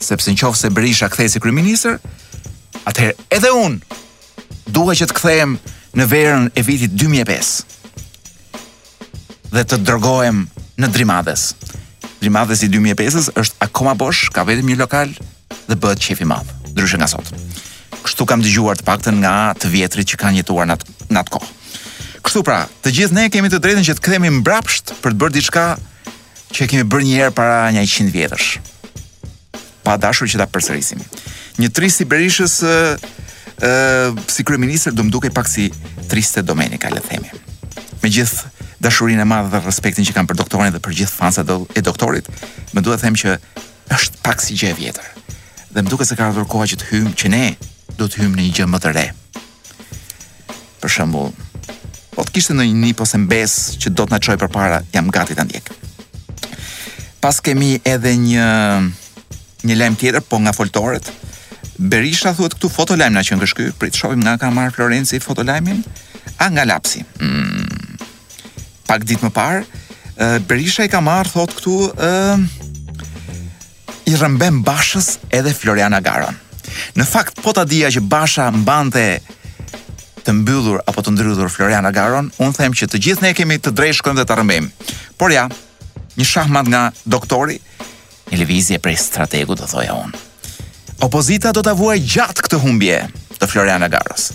S2: Sepse në qoftë se Berisha kthehet si kryeministër, atëherë edhe unë duhet që të kthehem në verën e vitit 2005 dhe të drogohem në Drimadhes. Drimadhesi i 2005-s është akoma bosh, ka vetëm një lokal dhe bëhet qejf i madh, ndryshe nga sot. Kështu kam dëgjuar të paktën nga të vjetrit që kanë jetuar në atë në atë kohë. Kështu pra, të gjithë ne kemi të drejtën që të kthehemi mbrapsht për të bërë diçka që e kemi bërë një herë para një 100 vjetësh. Pa dashur që ta përsërisim. Një tris i Berishës ë si kryeministër do më dukej pak si triste Domenica, le të themi. Me gjithë dashurinë e madhe dhe respektin që kam për doktorin dhe për gjithë fansat e doktorit, më duhet të them që është pak si gjë e vjetër. Dhe më duket se ka ardhur koha që të hyjmë që ne duhet të hyjmë në një gjë më të re. Për shembull, po të kishte ndonjë nip ose mbesë që do të na çojë përpara, jam gati ta ndjek. Paskemi edhe një një lajm tjetër po nga foltoret. Berisha thuhet këtu fotolajm na qenka ky, prit të shohim nga ka marrë Florenci fotolajmin, a nga Lapsi. Mm. Pak ditë më parë, Berisha i ka marrë thotë këtu ë I rrëmbem Bashës edhe Floriana Garon. Në fakt po ta dija që Basha mbante të mbyllur apo të ndrydhur Floriana Garon, unë them që të gjithë ne kemi të drejtë shkojmë dhe ta rrëmbejmë. Por ja, një shahmat nga doktori, një lëvizje prej strategu do thoja unë. Opozita do ta vuajë gjatë këtë humbje të Floriana Garos.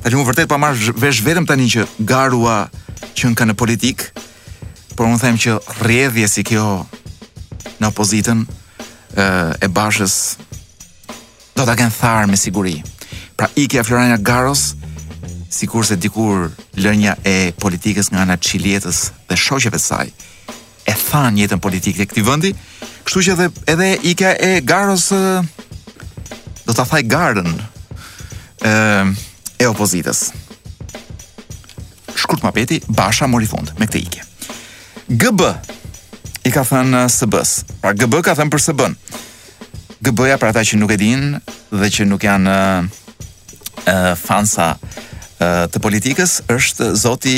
S2: Tani unë vërtet po e marr vesh vetëm tani që Garua qenka në politikë, Por unë them që rrjedhje si kjo në opozitën e Bashës do ta kenë tharë me siguri. Pra ikja e Floriana Garos sikurse dikur lënja e politikës nga ana e Çiljetës dhe shoqeve të saj, e thanë jetën politike të këtij vendi, kështu që edhe, edhe ikja e Garos do ta thajë garën e, e opozitës. Shkurt muhabeti, Basha mori fund me këtë ikje. GB i ka thënë SB-s. Pra GB ka thënë për SB-n. GB-ja për ata që nuk e dinë dhe që nuk janë uh, fansa uh, të politikës është zoti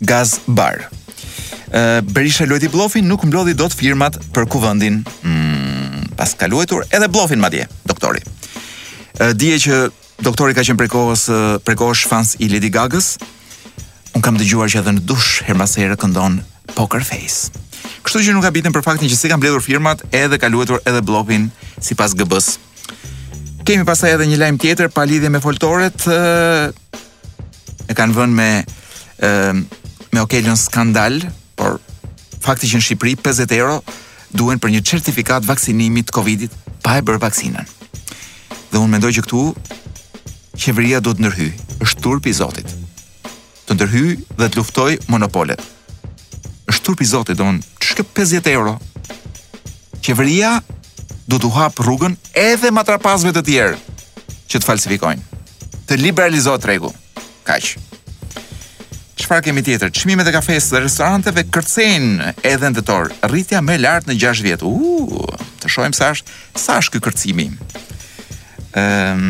S2: Gaz Bar. Uh, Berisha luajti bllofin nuk mblodhi dot firmat për kuvendin. Mm, paska luajtur edhe bllofin madje, doktori. Uh, dije që Doktori ka qenë prej kohës prej kohësh fans i Lady Gagës. Un kam dëgjuar që edhe në dush herë pas here këndon Poker Face. Kështu që nuk ka bitën për faktin që si kanë mbledhur firmat edhe ka luajtur edhe bllokin sipas GB-s. Kemi pasaj edhe një lajm tjetër pa lidhje me foltoret e kanë vënë me e, me okelion skandal, por fakti që në Shqipëri 50 euro duhen për një certifikat vaksinimi të Covidit pa e bërë vaksinën. Dhe unë mendoj që këtu qeveria do të ndërhyj. Është turp i Zotit. Të ndërhyj dhe të luftoj monopolet. Është turp i Zotit, domethënë ç'ke 50 euro. Qeveria do t'u hap rrugën edhe matrapazëve të tjerë që të falsifikojnë. Të liberalizohet tregu. Kaq. Çfarë kemi tjetër? Çmimet e kafesë dhe restoranteve kërcejnë edhe në tetor. Rritja më e lartë në 6 vjet. Uuu, të shohim sa është. Sa është ky kërcimi? Ëm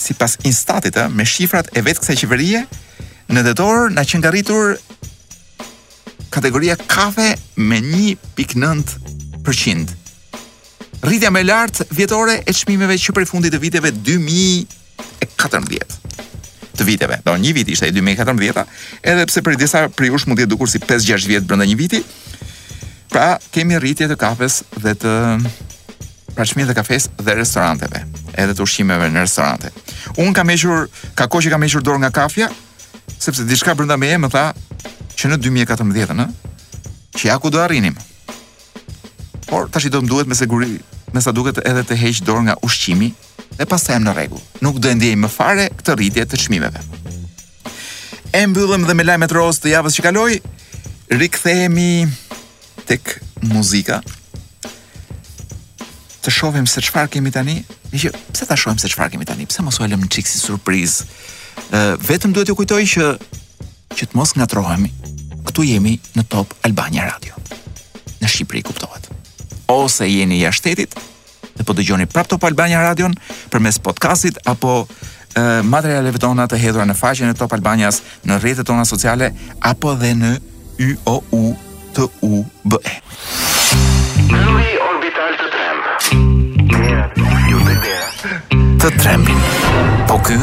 S2: sipas Instatit, ë, me shifrat e vetë kësaj qeverie, në tetor na qenka rritur kategoria kafe me 1.9%. Rritja më e lartë vjetore e çmimeve që prej fundit të viteve 2000 e 14 të viteve. Po një vit ishte e 2014-a, edhe pse për disa prej jush mund të jetë dukur si 5-6 vjet brenda një viti. Pra, kemi rritje të kafes dhe të pra çmimeve të kafes dhe restoranteve, edhe të ushqimeve në restorante. Un kam hequr, ka kohë që kam hequr dorë nga kafja, sepse diçka brenda meje më tha që në 2014-ën, që ja ku do arrinim. Por tashi do më duhet me siguri, me sa duket edhe të heq dorë nga ushqimi, Dhe pastaj jam në rregull. Nuk do e ndiej më fare këtë rritje të çmimeve. E mbyllëm dhe me lajmet roz të javës që kaloi. Rikthehemi tek muzika. Të shohim se çfarë kemi tani. Meqë pse ta shohim se çfarë kemi tani? Pse mos e lëm çik si surprizë? Ë vetëm duhet t'ju kujtoj që që të mos ngatrohemi. Këtu jemi në Top Albania Radio. Në Shqipëri kuptohet. Ose jeni jashtë shtetit, dhe po dëgjoni prap Top Albania Radion përmes podcastit apo materialeve tona të hedhura në faqen e Top Albanias në rrjetet tona sociale apo dhe në Y O U T U B E.
S1: Nëri orbital të tremb. Të trembin. Po ky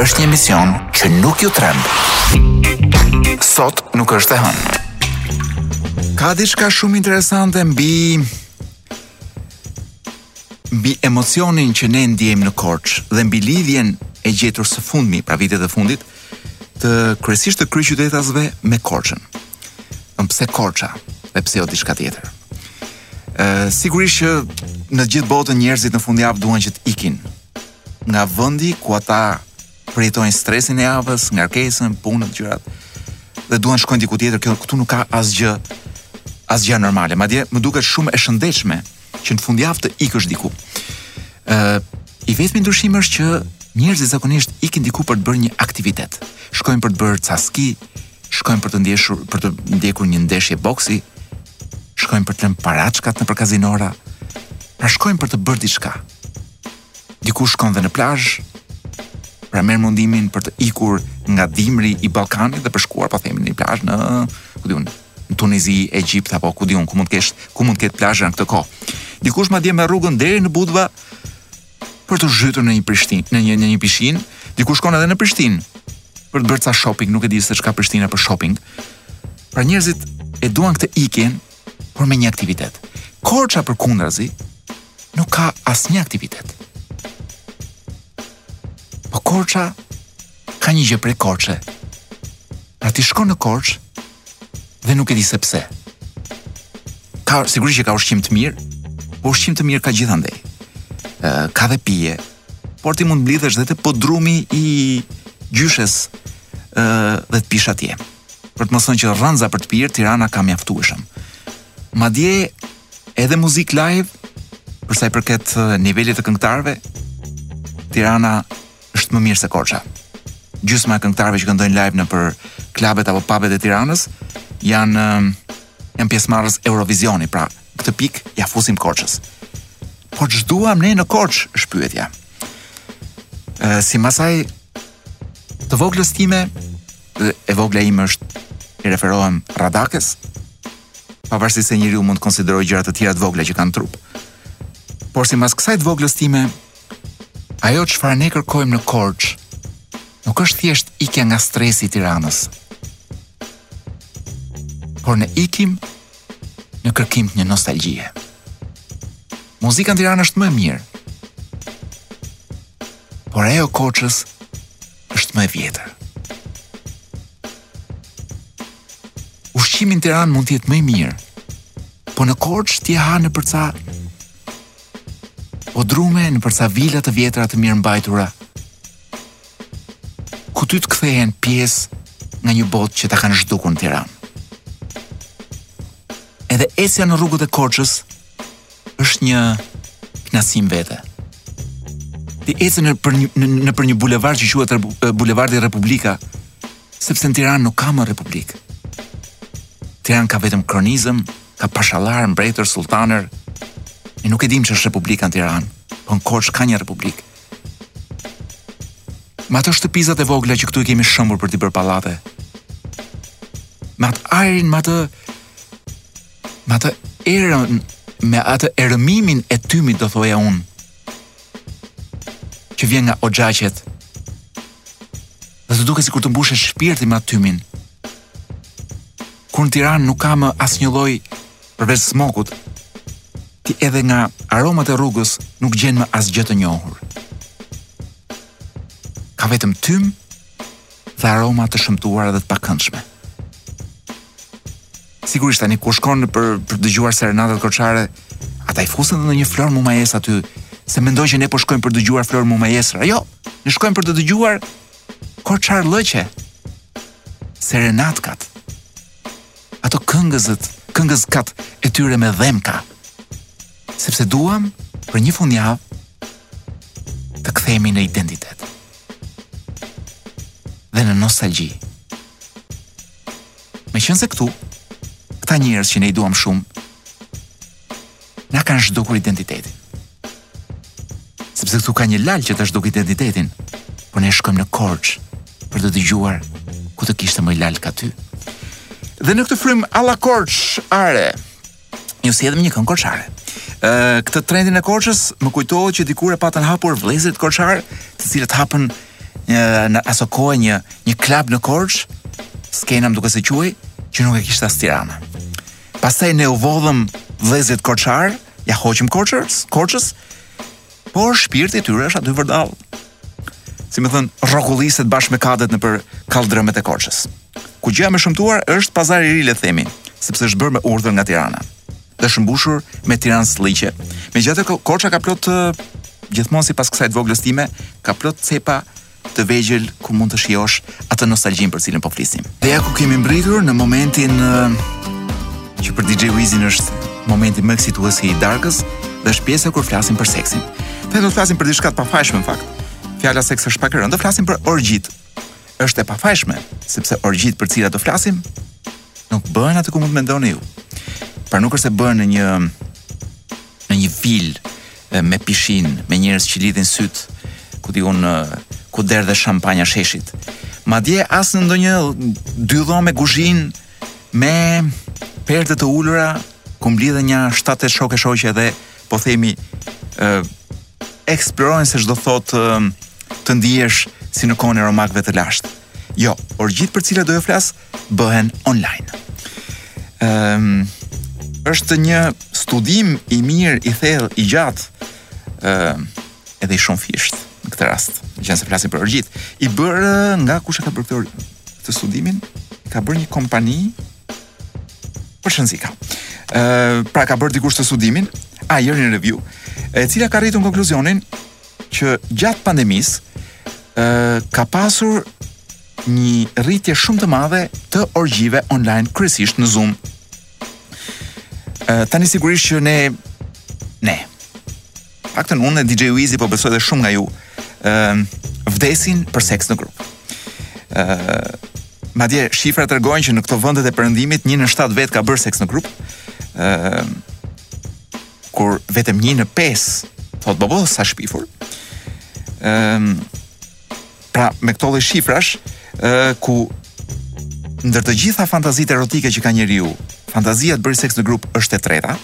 S1: është një emision që nuk ju tremb. Sot nuk është e hënë.
S2: Ka diçka shumë interesante mbi Mbi emocionin që ne ndjejmë në Korçë dhe mbi lidhjen e gjetur së fundmi, pra vitet e fundit, të kryesisht të kryeqytetasve me Korçën. Ëm pse Korça dhe pse jo diçka tjetër. Ë sigurisht që në gjithë botën njerëzit në fundjavë duan që të ikin nga vendi ku ata përjetojnë stresin e javës, ngarkesën, punën, gjërat dhe duan shkojnë diku tjetër, kjo këtu nuk ka asgjë asgjë anormale. Madje më duket shumë e shëndetshme që në fundjavë të ikësh diku. Ë i vetmi ndryshim është që njerëzit zakonisht ikin diku për të bërë një aktivitet. Shkojnë për të bërë ca ski, shkojnë për të ndjeshur për të ndjekur një ndeshje boksi, shkojnë për të lënë paraçkat në kazinora. Pra shkojnë për të bërë diçka. Dikush shkon dhe në plazh, pra merr mundimin për të ikur nga dimri i Ballkanit dhe për shkuar po themi në një plazh në, ku di unë, në Tunizi, Egjipt apo ku di unë, ku mund të kesh, ku mund të ketë plazhe në këtë kohë. Dikush madje merr rrugën deri në Budva për t'u zhytur në një Prishtinë, në një në një pishinë, dikush shkon edhe në Prishtinë për të bërë ca shopping, nuk e di se ç'ka Prishtina për shopping. Pra njerëzit e duan këtë ikjen por me një aktivitet. Korça përkundrazi nuk ka asnjë aktivitet. Po Korça ka një gjë prej Korçe. Pra ti shkon në Korçë dhe nuk e di se pse. Ka sigurisht që ka ushqim të mirë, po ushqim të mirë ka gjithandej. Ë ka dhe pije, por ti mund të mblidhesh dhe te podrumi i gjyshes ë dhe të pish atje. për të mos thënë që rrëza për të pirë Tirana ka mjaftueshëm. Madje edhe muzikë live për sa i përket nivelit të këngëtarëve Tirana është më mirë se Korça. Gjysma e këngëtarëve që këndojnë live nëpër klubet apo pubet e Tiranës janë janë pjesëmarrës Eurovizioni, pra këtë pikë ia fusim Korçës. Po ç'duam ne në Korçë, është pyetja. Ë simbas kësaj të voglës time dhe e vogla ime është i referohem rradakes, pavarësisht se njeriu mund të konsiderojë gjëra të tjera të vogla që ka në trup. Por simbas kësaj të voglës time, ajo çfarë ne kërkojmë në Korçë, nuk është thjesht ikja nga stresi i Tiranës. Por ne ikim në kërkim të një nostalgjie. Muzika në Tiranë është më e mirë. Por ajo e Korçës është më e vjetër. Ushqimi në Tiranë mund të jetë më i mirë, po në Korçë ti ha nëpër ca podrume nëpër ca vila të vjetra të mirëmbajtura, ku ty të kthehen pjesë nga një botë që ta kanë zhdukur në Tiranë. Edhe ecja në rrugët e Korçës është një knacim vete. Ti ecën nëpër një nëpër një bulevard që quhet Bulevardi Republika, sepse në Tiranë nuk ka më republikë. Në Tiranë ka vetëm kronizëm, ka pashallar, mbretër, sulltanër. Ne nuk e dimë ç'është republika në Tiranë, po në Korçë ka një republikë. Me ato shtëpizat e vogla që këtu i kemi shembur për t'i bërë pallate. Me atë ajrin, me atë Me atë erën, me atë erëmimin e tymit do thoja unë. Që vjen nga oxhaqet. Dhe të duket sikur të mbushet shpirti me atë tymin. Kur në Tiranë nuk ka më asnjë lloj përveç smogut, ti edhe nga aromat e rrugës nuk gjen më asgjë të njohur. Ka vetëm tym dhe aroma të shëmtuara dhe të pakëndshme. Sigurisht tani kur shkon për për të dëgjuar serenatat korçare, ata i fusin ndonjë Flor Mumajesra aty, se mendojnë që ne po shkojmë për të dëgjuar Flor Mumajesra. Jo, ne shkojmë për të dëgjuar korçarllëqe. Serenatkat. Ato këngëzët, këngëzkat e tyre me dhembka. Sepse duam për një fundjavë të kthehemi në identitet. dhe në nostalgji. Meqenëse këtu, këta njerëz që ne i duam shumë, na kanë zhdukur identitetin. Sepse këtu ka një lalë që ta zhduk identitetin, por po ne shkojmë në Korçë për të dëgjuar ku të kisha moj lalka ty. Dhe në këtë frymë, alla korçare, Ju sjellim një këngë korçare. Ë këtë trendin e Korçës më kujtohet që dikur e patën hapur vëllezërit korçarë, të cilët hapën një në aso kohë një një klub në Korçë, Skena më duket se quhej, që nuk e kishte as Tirana. Pastaj ne u vodhëm vëllezërit korçarë, ia hoqëm Korçës, Korçës, Por shpirti i tyre është aty vërdall. Si me thënë, rrokulliset bashkë me kadet nëpër kalldrëmet e Korçës. Ku gjëja më e shëmtuar është pazari i ri le të themi, sepse është bërë me urdhër nga Tirana. Dhe është mbushur me tiranasllëqe. Megjithatë Korça ka plot gjithmonë sipas kësaj të voglës time, ka plot cepa të vegjël ku mund të shijosh atë nostalgjinë për të cilën po flisim. Dhe ja ku kemi mbërritur në momentin që për DJ Wizin është momenti më eksitues i darkës dhe është pjesa kur flasim për seksin. Ne do të flasim për diçka të pafajshme në fakt. Fjala seks është pak e rëndë, do flasim për orgjitë. Është e pafajshme, sepse orgjitë për të cilat do flasim nuk bëhen atje ku mund të mendoni ju. Pra nuk është se bëhen në një në një vilë me pishinë, me njerëz që lidhin sytë, ku di unë ku derdhet shampanja sheshit. Madje as në ndonjë dy dhomë me guzhinë me perde të ulura ku mblidhen nja shtatë shokë shoqe dhe po themi ë eksplorojnë se ç'do thotë të ndihesh si në kohën e romakëve të lashtë. Jo, orgjitë për cilat do të flas bëhen online. Ëm um, është një studim i mirë, i thellë, i gjatë, ë um, edhe i shumëfishtë në këtë rast, meqenëse flasim për orgjitë, i bërë nga kush e ka bërë këtë studimin, ka bërë një kompani për shënzika. Ë uh, pra ka bërë dikush këtë studimin, a jërin review, e cila ka arritur në konkluzionin që gjatë pandemisë ë uh, ka pasur një rritje shumë të madhe të orgjive online kryesisht në Zoom. Tani sigurisht që ne në fakt unë dhe DJ Wizi po besoj dhe shumë nga ju ë vdesim për seks në grup. ë Madje shifra tregojnë që në këto vendet e perëndimit 1 në 7 vetë ka bërë seks në grup. ë kur vetëm 1 në 5 thotë bobo sa e shpifur. ë Pra, me këto lloj shifrash, ë ku ndër të gjitha fantazitë erotike që ka njeriu, fantazia e të bërit seks në grup është e treta.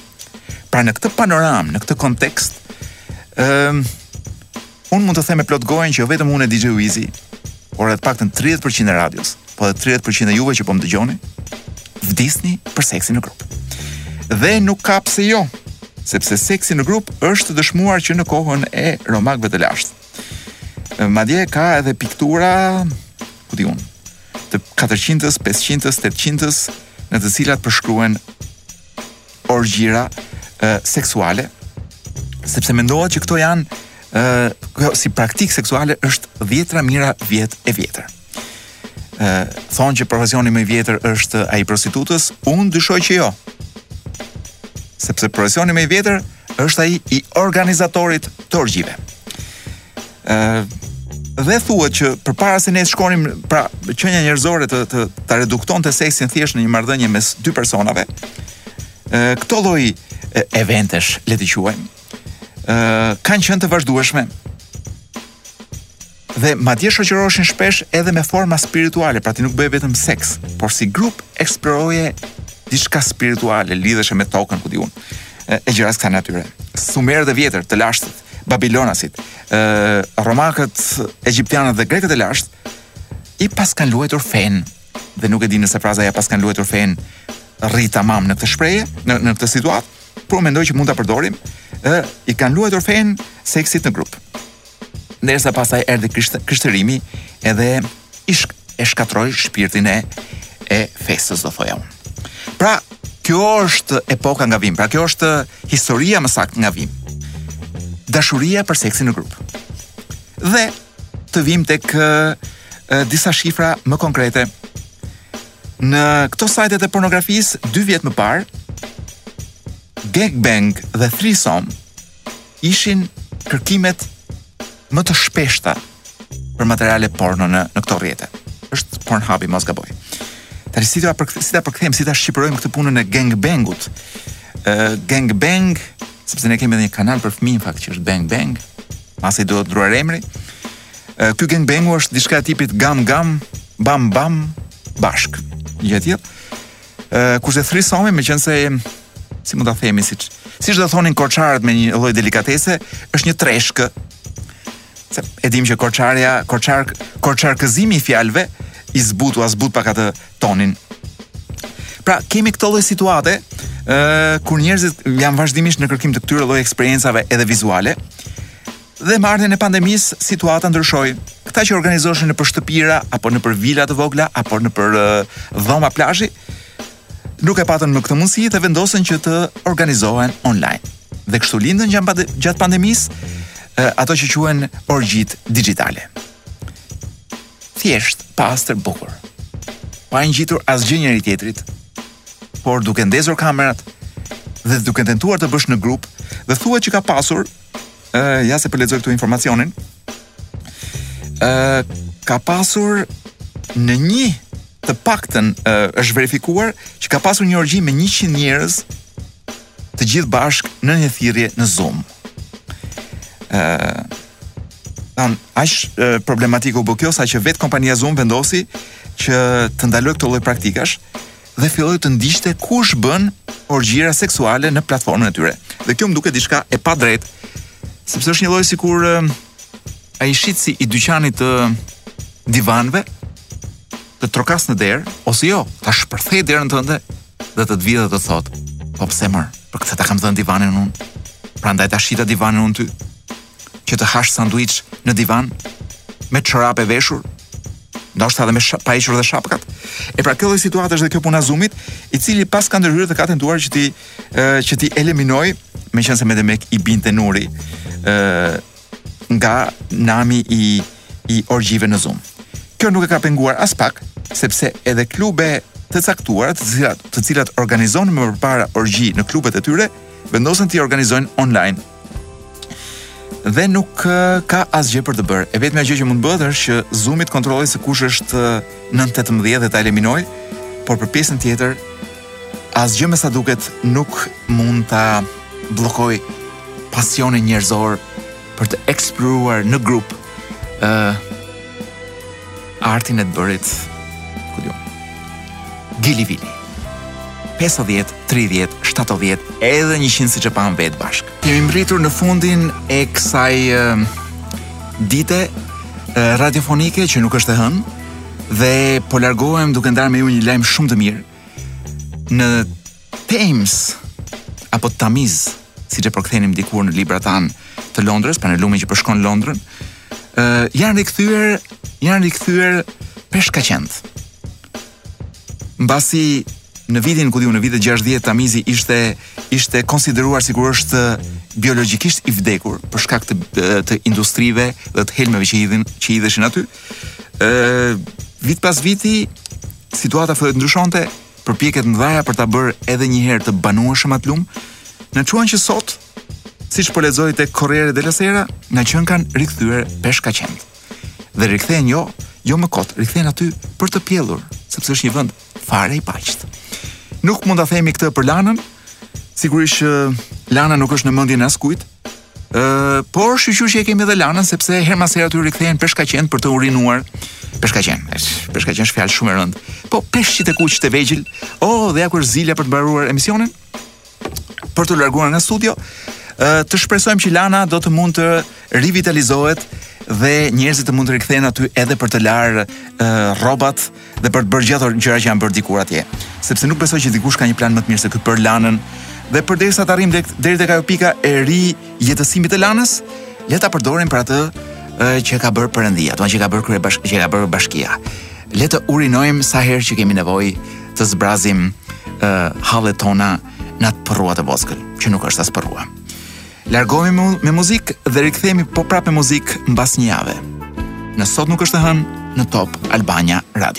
S2: Pra në këtë panoramë, në këtë kontekst, ë um, unë mund të them me plot gojën që jo vetëm unë e DJ Wizi, por edhe të paktën 30% e radios, po edhe 30% e juve që po më dëgjoni, vdisni për seksin në grup. Dhe nuk ka pse jo, sepse seksi në grup është dëshmuar që në kohën e romakëve të lashtë. Madje ka edhe piktura, ku di unë, të 400-ës, 500-ës, 800-ës, në të cilat përshkruhen orgjira e, seksuale, sepse mendohet që këto janë e, si praktikë seksuale është dhjetëra mijëra vjet e vjetër. Ë, thonë që profesioni më i vjetër është ai i prostitutës, unë dyshoj që jo. Sepse profesioni më i vjetër është ai i organizatorit të orgjive. Ë, dhe thuhet që përpara se ne të shkonim, pra, qenia njerëzore të të ta reduktonte seksin thjesht në një marrëdhënie mes dy personave, ë, këto lloj eventesh, le t'i quajmë, ë, kanë qenë të vazhdueshme Dhe madje shoqëroheshin shpesh edhe me forma spirituale, pra ti nuk bëje vetëm seks, por si grup eksploroje diçka spirituale, lidheshe me tokën, ku di unë, e gjëra të kësaj natyre. Sumerët e vjetër, të lashtët, babilonasit, e, romakët, egjiptianët dhe grekët e lashtë, i paskan luajtur fenë, dhe nuk e di nëse fraza ia paskan luajtur fenë, rri tamam në këtë shprehje, në, në këtë situatë, por mendoj që mund ta përdorim, e, i kanë luajtur fenë seksit në grup. Ndërsa pastaj erdhi krisht, krishterimi edhe i shk, e shkatërroi shpirtin e e festës, do thoja unë. Pra, kjo është epoka nga vijmë, pra kjo është historia më saktë nga vijmë. Dashuria për seksin në grup. Dhe të vijmë tek e, disa shifra më konkrete. Në këto sajtet e pornografisë, dy vjet më parë, gangbang dhe threesome ishin kërkimet më të shpeshta për materiale porno në në këto rrjete. Është Pornhubi mos gaboj. Tani si ta për si ta përkthejmë, si ta shqipërojmë këtë punën e gangbangut. Ë uh, gangbang, sepse ne kemi edhe një kanal për fëmijë në fakt që është Bang Bang. Mbase duhet ndërruar emri. Ë uh, ky gangbangu është diçka e tipit gam gam, bam bam, bashkë. Një tjetër. Ë kurse threesome-i, meqense si mund ta themi siç siç do thonin korçarët me një lloj delikatese, është një treshkë. Se e dimë që korçarja, korçar korçarkëzimi i fjalëve i zbut, ua zbut pak atë tonin. Pra, kemi këtë lloj situate, ë kur njerëzit janë vazhdimisht në kërkim të këtyre lloj eksperiencave edhe vizuale, Dhe me ardhjen e pandemisë situata ndryshoi. Këta që organizoheshin nëpër shtëpira apo nëpër vila të vogla apo nëpër dhoma plazhi nuk e patën më këtë mundësi dhe vendosën që të organizohen online. Dhe kështu lindën gjatë pandemisë ato që quhen orgjitë digjitale. Thjesht, pastër, bukur. Pa ngjitur asgjë njëri tjetrit, por duke ndezur kamerat dhe duke tentuar të bësh në grup, dhe thuhet që ka pasur Ë, ja se po lexoj këtu informacionin. Ë, ka pasur në një të paktën është verifikuar që ka pasur një orgji me 100 njerëz të gjithë bashkë në një thirrje në Zoom. Ë, tani, aq problematike u bë kjo sa që vetë kompania Zoom vendosi që të ndalojë këto lloj praktikash, dhe filloi të ndiqte kush bën orgjira seksuale në platformën e tyre. Dhe kjo më duket diçka e padrejtë, sepse është njëlloj sikur ai shitësi i dyqanit të divaneve të trokasë në derë ose jo, ta shpërthejë derën tënde dhe të të vijë dhe të të thotë, "Po pse mër? Për këtë ta kam dhënë divanin unë. Prandaj ta shita divanin unë ty." që të hash sanduiç në divan me çorape veshur, ndoshta edhe me shap, pa hequr dhe shapkat. E pra kjo lloj situate është dhe kjo puna Zoomit, i cili mpas ka ndërhyrë dhe ka tentuar që t'i që t'i eliminojë, meqenëse me demek i binte nuri ë nga nami i i orgjive në Zoom. Kjo nuk e ka penguar aspak, sepse edhe klube të caktuara, të cilat të cilat organizonin më përpara orgji në klubet e tyre, vendosën të organizojnë online dhe nuk ka asgjë për të bërë. E vetmja gjë që mund të bëhet është që Zoom-i të kontrollojë se kush është nën 18 dhe ta eliminojë, por për pjesën tjetër asgjë me sa duket nuk mund ta bllokojë pasionin njerëzor për të eksploruar në grup ë uh, artin e të bërit, ku diu, dili vili. 50, 30, 70, edhe 100 siç e pamë, vetë bashkë. Kemi mbritur në fundin e kësaj uh, dite uh, radiofonike që nuk është e hënë dhe po largohem duke ndarë me ju një lajm shumë të mirë në Thames apo Tamiz, siç e përkthenim dikur në librat tanë të Londrës, pra në lumin që përshkon Londrën, ë uh, janë rikthyer, janë rikthyer peshkaqent. Mbasi në vitin ku diu në vitet 60 Tamizi ishte ishte konsideruar sikur është biologjikisht i vdekur për shkak të të industrive dhe të helmeve që hidhin që hidheshin aty. ë vit pas viti situata filloi të ndryshonte, përpjekjet e mëdhaja për ta bërë edhe një herë të banueshëm atë lum, na çuan që sot, siç po lexoj tek Corriere della Sera, na qenkan rikthyer peshkaqent. Dhe rikthehen jo, jo më kot, rikthehen aty për të pjellur, sepse është një vend fare i paqtë. Nuk mund ta themi këtë për Lanën. Sigurisht që Lana nuk është në mendjen e askujt, Ëh, por shyqyr që e kemi edhe Lanën sepse herë pas herë aty rikthehen peshkaqenët për të urinuar peshkaqen. Peshkaqen është fjalë shumë e rëndë. Po peshqit e kuq të vegjël. Oh, dhe ja ku është zilja për të mbaruar emisionin. Për t'u larguar nga studio, të shpresojmë që Lana do të mund të rivitalizohet dhe njerëzit të mund të rikthehen aty edhe për të larë rrobat, dhe për të bërë gjithë ato gjëra që janë bërë dikur atje. Sepse nuk besoj që dikush ka një plan më të mirë se ky për Lanën. Dhe përderisa të arrijmë deri deri tek ajo pika e rijetësimit të Lanës, le ta përdorim për atë që ka bërë Perëndia, domethënë që ka bërë kryebashk, që ka bërë bashkia. Le të urinojmë sa herë që kemi nevojë të zbrazim uh, hallet tona në atë përrua të vockël, që nuk është as përrua. Largohemi me me muzikë dhe rikthehemi po prapë me muzikë mbas një jave. Në Sot nuk është e hënë në Top Albania Radio.